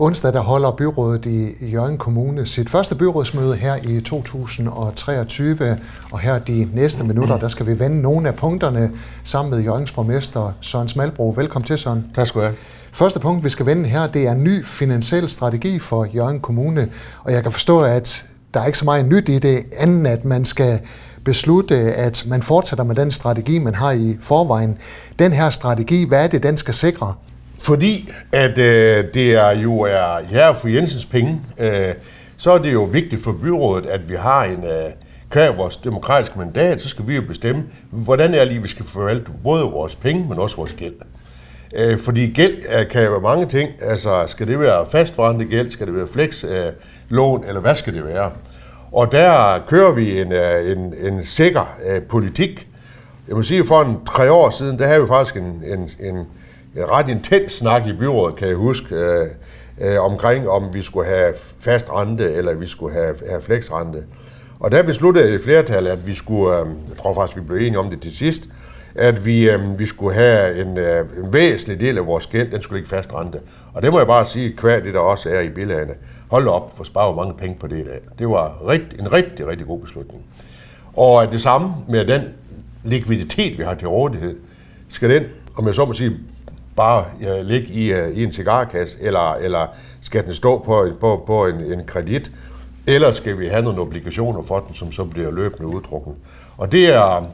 Onsdag der holder byrådet i Jørgen Kommune sit første byrådsmøde her i 2023, og her de næste minutter, der skal vi vende nogle af punkterne sammen med Jørgens borgmester Søren Smalbro. Velkommen til, Søren. Tak skal du have. Første punkt, vi skal vende her, det er en ny finansiel strategi for Jørgen Kommune, og jeg kan forstå, at der er ikke så meget nyt i det, anden at man skal beslutte, at man fortsætter med den strategi, man har i forvejen. Den her strategi, hvad er det, den skal sikre? Fordi at øh, det er jo er her for Jensens penge, øh, så er det jo vigtigt for byrådet, at vi har en øh, kvæg vores demokratiske mandat, så skal vi jo bestemme, hvordan er lige, vi skal forvalte både vores penge, men også vores gæld. Øh, fordi gæld øh, kan jo være mange ting. Altså, skal det være fastforrentet gæld? Skal det være flex øh, lån, eller hvad skal det være? Og der kører vi en, øh, en, en sikker øh, politik. Jeg må sige, for en tre år siden, der havde vi faktisk en, en, en, en ret intens snak i byrådet, kan jeg huske, øh, øh, omkring om vi skulle have fast rente, eller vi skulle have, have fleksrente. Og der besluttede et flertal, at vi skulle, øh, jeg tror faktisk, vi blev enige om det til sidst, at vi, øh, vi skulle have en, øh, en væsentlig del af vores gæld, den skulle ikke fast rente. Og det må jeg bare sige, hver det der også er i billederne. Hold op, for sparer mange penge på det der. Det var rigt, en rigtig, rigtig god beslutning. Og det samme med den likviditet, vi har til rådighed, skal den, om jeg så må sige, bare øh, ligge i, øh, i en cigarkasse, eller, eller skal den stå på, på, på en, en kredit, eller skal vi have nogle obligationer for den, som så bliver løbende uddrukken. Og det er,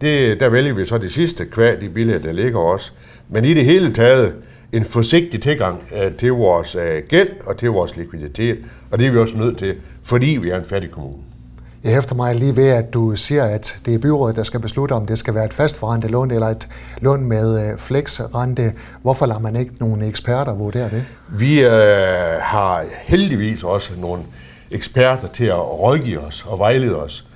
det, der vælger vi så det sidste kvad, de billeder, der ligger også. Men i det hele taget, en forsigtig tilgang øh, til vores øh, gæld og til vores likviditet, og det er vi også nødt til, fordi vi er en fattig kommune. Jeg hæfter mig lige ved, at du siger, at det er byrådet, der skal beslutte, om det skal være et fastforrentet lån eller et lån med øh, flexrente. Hvorfor lader man ikke nogle eksperter vurdere det? Vi øh, har heldigvis også nogle eksperter til at rådgive os og vejlede os.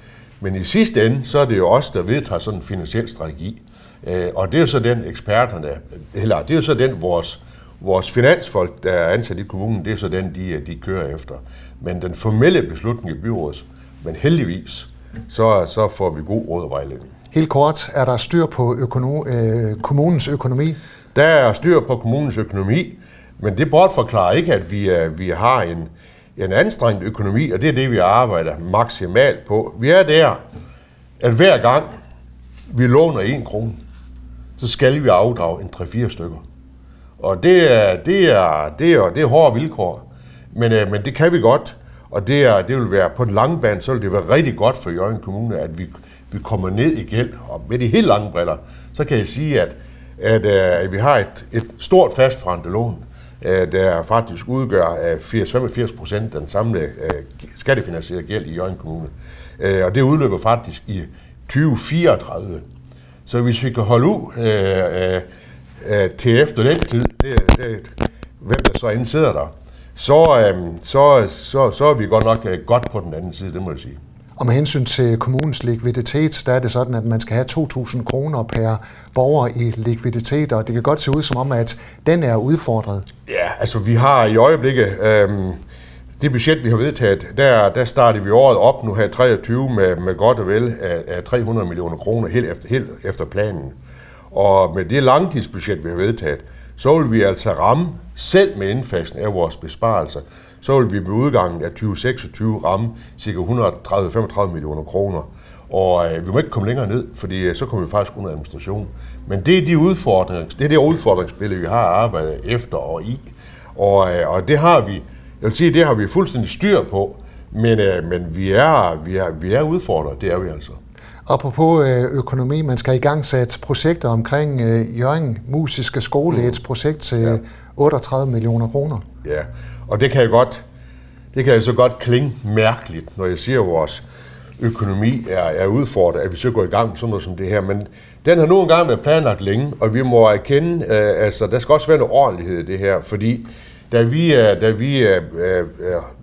Men i sidste ende, så er det jo os, der vedtager sådan en finansiel strategi. Øh, og det er jo så den eksperterne, eller det er jo så den vores, vores finansfolk, der er ansat i kommunen, det er så den, de, øh, de kører efter. Men den formelle beslutning i byrådet, men heldigvis, så, så får vi god råd og vejledning. Helt kort, er der styr på økono, øh, kommunens økonomi? Der er styr på kommunens økonomi, men det bortforklarer ikke, at vi, øh, vi har en, en anstrengt økonomi, og det er det, vi arbejder maksimalt på. Vi er der, at hver gang vi låner en krone, så skal vi afdrage en 3-4 stykker. Og det er, det er, det er, det er hårde vilkår, men, øh, men det kan vi godt. Og det, er, det vil være på den lange bane, så vil det være rigtig godt for Jørgen Kommune, at vi, vi kommer ned i gæld. Og med de helt lange briller, så kan jeg sige, at, at, øh, at vi har et, et stort fastforrentet lån, øh, der faktisk udgør øh, 85 procent af den samlede skattefinansierede gæld i Jørgen Kommune. Og det udløber faktisk i 2034. Så hvis vi kan holde ud øh, øh, til efter den tid, det, det, hvem der så end sidder der, så, øh, så, så, så er vi godt nok øh, godt på den anden side, det må jeg sige. Og med hensyn til kommunens likviditet, der er det sådan, at man skal have 2.000 kroner per borger i likviditet, og det kan godt se ud som om, at den er udfordret. Ja, altså vi har i øjeblikket, øh, det budget, vi har vedtaget, der, der starter vi året op nu her 23 med, med godt og vel af, af 300 millioner kroner helt efter, helt efter planen. Og med det langtidsbudget, vi har vedtaget, så vil vi altså ramme, selv med indfasning af vores besparelser, så vil vi med udgangen af 2026 ramme ca. 130-35 millioner kroner. Og øh, vi må ikke komme længere ned, fordi øh, så kommer vi faktisk under administration. Men det er de udfordringer, det er det udfordringsbillede, vi har arbejdet efter og i. Og, øh, og det har vi, jeg vil sige, det har vi fuldstændig styr på, men, øh, men vi, er, vi, er, vi er udfordret, det er vi altså. Apropos øh, økonomi, man skal i gang sætte projekter omkring øh, Jørgen Musiske Skole, mm. et projekt til ja. 38 millioner kroner. Ja, og det kan jeg godt, det kan jeg så godt klinge mærkeligt, når jeg siger, at vores økonomi er, er udfordret, at vi så går i gang med sådan noget som det her. Men den har nu engang været planlagt længe, og vi må erkende, øh, altså der skal også være noget ordentlighed i det her, fordi da vi, da vi øh, øh,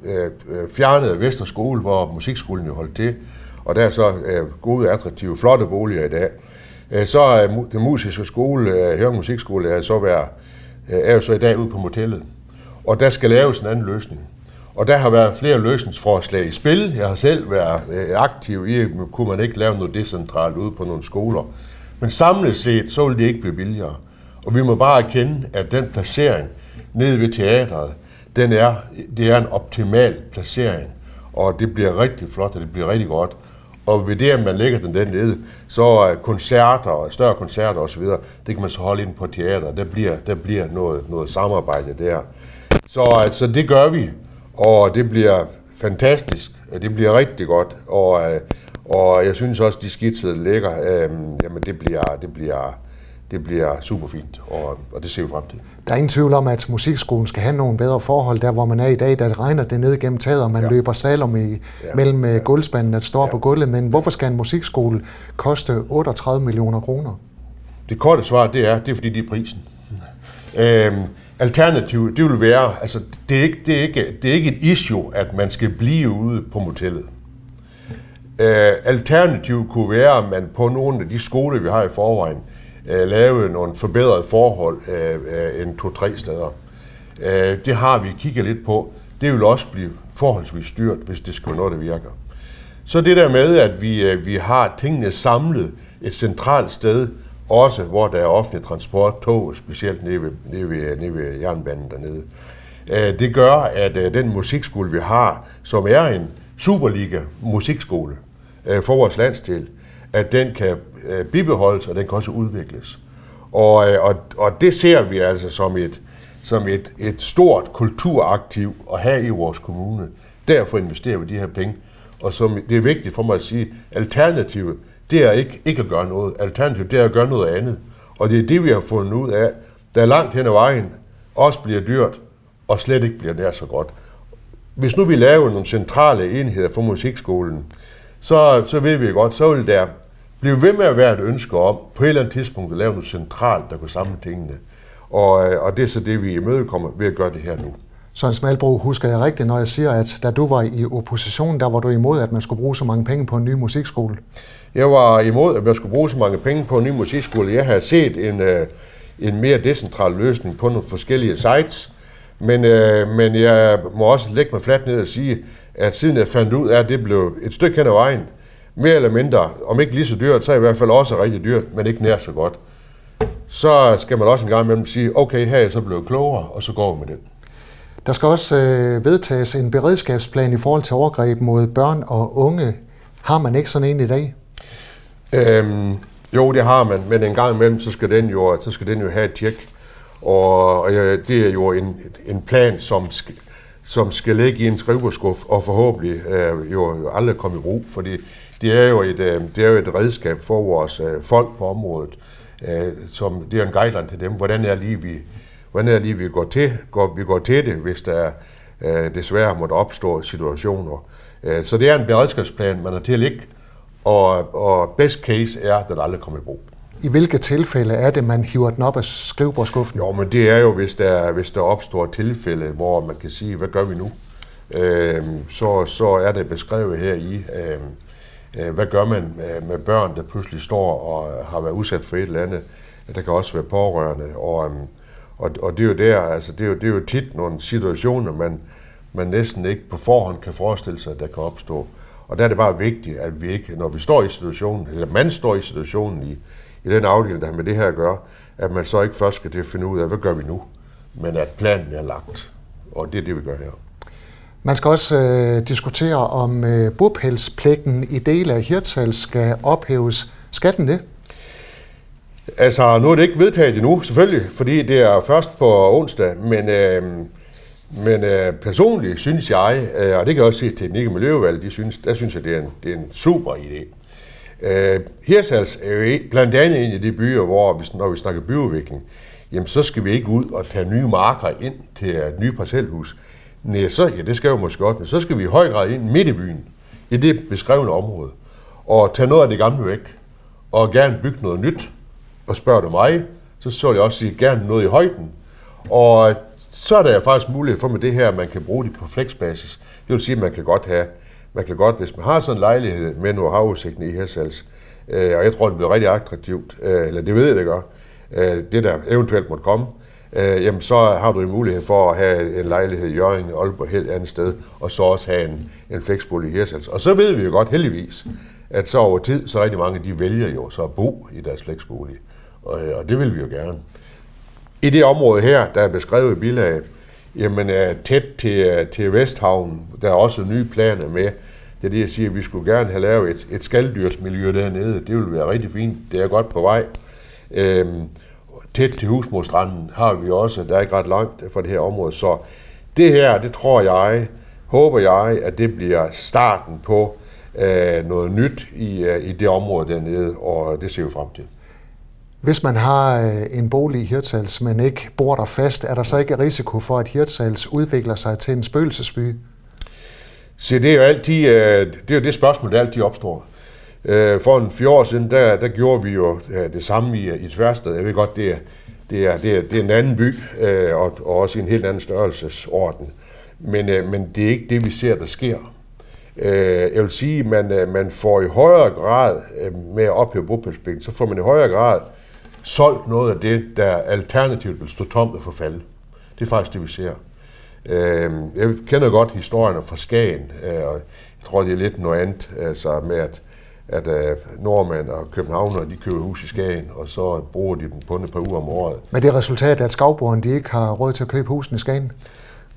øh, fjernede Vester Skole, hvor musikskolen jo holdt til, og der er så øh, gode, attraktive, flotte boliger i dag. Øh, så er den musiske skole, øh, Hørung Musikskole, er, så være, øh, er jo så i dag ude på motellet. Og der skal laves en anden løsning. Og der har været flere løsningsforslag i spil. Jeg har selv været øh, aktiv i, kunne man ikke lave noget decentralt ude på nogle skoler. Men samlet set, så vil det ikke blive billigere. Og vi må bare erkende, at den placering nede ved teatret, den er, det er en optimal placering, og det bliver rigtig flot, og det bliver rigtig godt. Og ved det, at man lægger den ned, så er koncerter, større koncerter osv., det kan man så holde ind på teater. Der bliver, der bliver noget, noget samarbejde der. Så altså, det gør vi, og det bliver fantastisk. Det bliver rigtig godt, og, øh, og jeg synes også, de skitser, der ligger, øh, jamen det bliver, det bliver, det bliver super fint, og, og det ser vi frem til. Der er ingen tvivl om, at musikskolen skal have nogle bedre forhold, der hvor man er i dag, der regner det ned gennem taget, og man ja. løber slalom i, ja. mellem ja. gulvspanden, at står ja. på gulvet. Men hvorfor skal en musikskole koste 38 millioner kroner? Det korte svar, det er, det er fordi, det er prisen. Øhm, alternativ, det vil være, altså det er, ikke, det, er ikke, det er ikke et issue, at man skal blive ude på motellet. Øh, alternativ kunne være, at man på nogle af de skoler, vi har i forvejen, øh, lave nogle forbedrede forhold øh, øh, end to-tre steder. Øh, det har vi kigget lidt på. Det vil også blive forholdsvis dyrt, hvis det skal være noget, der virker. Så det der med, at vi, øh, vi har tingene samlet et centralt sted, også hvor der er offentlig transport, tog, specielt nede ved, nede ved, nede ved jernbanen dernede. Øh, det gør, at øh, den musikskole, vi har, som er en Superliga-musikskole øh, for vores landsdel, at den kan øh, bibeholdes, og den kan også udvikles. Og, øh, og, og det ser vi altså som et, som et, et stort kulturaktiv at have i vores kommune. Derfor investerer vi de her penge. Og som, det er vigtigt for mig at sige, alternativet, det er ikke, ikke at gøre noget. Alternativet, det er at gøre noget andet. Og det er det, vi har fundet ud af, der langt hen ad vejen også bliver dyrt, og slet ikke bliver nær så godt. Hvis nu vi laver nogle centrale enheder for musikskolen, så, så ved vi godt, så vil der blive ved med at være et ønske om på et eller andet tidspunkt at lave noget centralt, der kunne samle tingene. Og, øh, og det er så det, vi imødekommer ved at gøre det her nu. Søren Smalbro, husker jeg rigtigt, når jeg siger, at da du var i opposition, der var du imod, at man skulle bruge så mange penge på en ny musikskole? Jeg var imod, at man skulle bruge så mange penge på en ny musikskole. Jeg havde set en, øh, en mere decentral løsning på nogle forskellige sites, men, øh, men jeg må også lægge mig fladt ned og sige, at siden jeg fandt ud af, at det blev et stykke hen ad vejen, mere eller mindre, om ikke lige så dyrt, så i hvert fald også rigtig dyrt, men ikke nær så godt. Så skal man også en gang imellem sige, okay, her er jeg så blevet klogere, og så går vi med den. Der skal også øh, vedtages en beredskabsplan i forhold til overgreb mod børn og unge. Har man ikke sådan en i dag? Øhm, jo, det har man, men en gang imellem, så skal den jo, så skal den jo have et tjek. Og, og ja, det er jo en, en plan, som skal, som skal ligge i en skrivebordskuff og forhåbentlig øh, jo aldrig komme i brug, fordi det er jo et, øh, det er jo et redskab for vores øh, folk på området, øh, som det er en guideline til dem, hvordan er lige vi, hvordan er lige vi går til, går, vi går til det, hvis der øh, desværre måtte opstå situationer. Øh, så det er en beredskabsplan, man har til at ligge, og, og best case er, at den aldrig kommer i brug. I hvilke tilfælde er det, man hiver den op af skrivebordskuffen? Jo, men det er jo, hvis der, hvis der opstår tilfælde, hvor man kan sige, hvad gør vi nu? Øh, så, så er det beskrevet her i, øhm, øh, hvad gør man øh, med børn, der pludselig står og har været udsat for et eller andet? Der kan også være pårørende, og, øhm, og, og det er jo der, altså det er jo, det er jo tit nogle situationer, man, man næsten ikke på forhånd kan forestille sig, at der kan opstå. Og der er det bare vigtigt, at vi ikke, når vi står i situationen, eller man står i situationen i, i den afdeling, der har med det her at gøre, at man så ikke først skal til at finde ud af, hvad gør vi nu? Men at planen er lagt. Og det er det, vi gør her. Man skal også øh, diskutere, om øh, bopælspligten i dele af Hirtshals skal ophæves. Skal den det? Altså, nu er det ikke vedtaget endnu, selvfølgelig, fordi det er først på onsdag, men, øh, men øh, personligt synes jeg, øh, og det kan jeg også se til Teknik- og Miljøvalg, de synes, der synes jeg, det er en, det er en super idé. Øh, Hirtshals er jo blandt andet en af de byer, hvor vi, når vi snakker byudvikling, jamen så skal vi ikke ud og tage nye marker ind til et nye parcelhus. Nej, så, ja, det skal jo måske godt, men så skal vi i høj grad ind midt i byen, i det beskrevne område, og tage noget af det gamle væk, og gerne bygge noget nyt. Og spørger du mig, så så vil jeg også sige, gerne noget i højden. Og så er der faktisk mulighed for med det her, at man kan bruge det på flexbasis. Det vil sige, at man kan godt have, man kan godt, hvis man har sådan en lejlighed med noget havudsigten i Hirsals, øh, og jeg tror, det bliver rigtig attraktivt, øh, eller det ved jeg, det gør, øh, det der eventuelt måtte komme, øh, jamen så har du en mulighed for at have en lejlighed i Jørgen, Aalborg, helt andet sted, og så også have en, en flexbolig i Hirsals. Og så ved vi jo godt, heldigvis, at så over tid, så rigtig mange, de vælger jo så at bo i deres flexbolig. Og, øh, og det vil vi jo gerne. I det område her, der er beskrevet i bilag, jamen, øh, tæt til, øh, til Vesthavn. Der er også nye planer med. Det er det, jeg siger, at vi skulle gerne have lavet et, et skalddyrsmiljø dernede. Det ville være rigtig fint. Det er godt på vej. Øhm, tæt til Husmorstranden har vi også. Der er ikke ret langt fra det her område. Så det her, det tror jeg, håber jeg, at det bliver starten på øh, noget nyt i, øh, i det område dernede, og det ser vi frem til. Hvis man har øh, en bolig i Hirtshals, men ikke bor der fast, er der så ikke risiko for, at Hirtshals udvikler sig til en spøgelsesby? Se, det er jo altid, øh, det, er jo det spørgsmål, der altid opstår. Øh, for en fire år siden, der, der gjorde vi jo det samme i, i Tværsted. Jeg ved godt, det er, det er, det er, det er en anden by, og, og også en helt anden størrelsesorden. Men, men det er ikke det, vi ser, der sker. Jeg vil sige, at man, man får i højere grad med at ophæve bopælspligten, så får man i højere grad solgt noget af det, der alternativt vil stå tomt og forfalde. Det er faktisk det, vi ser. Øh, jeg kender godt historierne fra Skagen, øh, og jeg tror, det er lidt noget andet, altså med at, at øh, nordmænd og københavnere, de køber hus i Skagen, og så bruger de dem på et par uger om året. Men det er resultat, at skavbrugerne de ikke har råd til at købe husen i Skagen?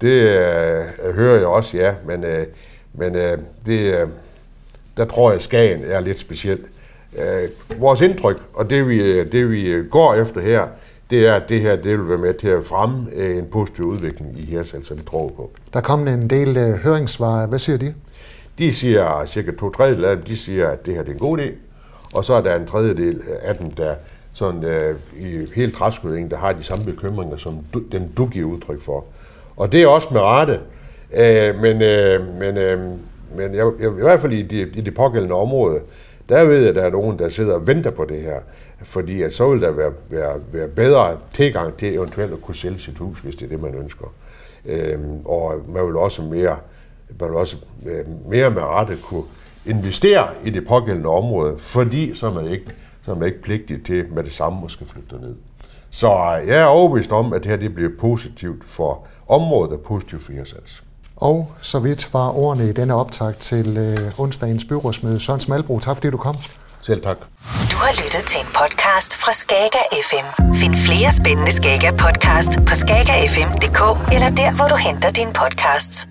Det øh, hører jeg også, ja, men, øh, men øh, det, øh, der tror jeg, at Skagen er lidt specielt. Øh, vores indtryk, og det vi, det vi går efter her, det er, at det her det vil være med til at fremme øh, en positiv udvikling i Hirsals, så det tror på. Der kom en del øh, høringssvar. Hvad siger de? De siger, cirka to tredjedel af dem, de siger, at det her det er en god idé. Og så er der en tredjedel af dem, der sådan, øh, i helt træskudning, der har de samme bekymringer, som du, den du giver udtryk for. Og det er også med rette. Øh, men øh, men, øh, men jeg, jeg, i hvert fald i det, i det pågældende område, der ved jeg, at der er nogen, der sidder og venter på det her. Fordi at så vil der være, være, være bedre tilgang til eventuelt at kunne sælge sit hus, hvis det er det, man ønsker. Øhm, og man vil også mere, man vil også øh, mere med rette kunne investere i det pågældende område, fordi så er man ikke, så er man ikke pligtig til med det samme at skal flytte ned. Så øh, jeg er overbevist om, at det her det bliver positivt for området og positivt for jeres og så vidt var ordene i denne optag til øh, onsdagens byrådsmøde. Søren Smalbro, tak fordi du kom. Selv tak. Du har lyttet til en podcast fra Skager FM. Find flere spændende Skager podcast på skagerfm.dk eller der, hvor du henter dine podcasts.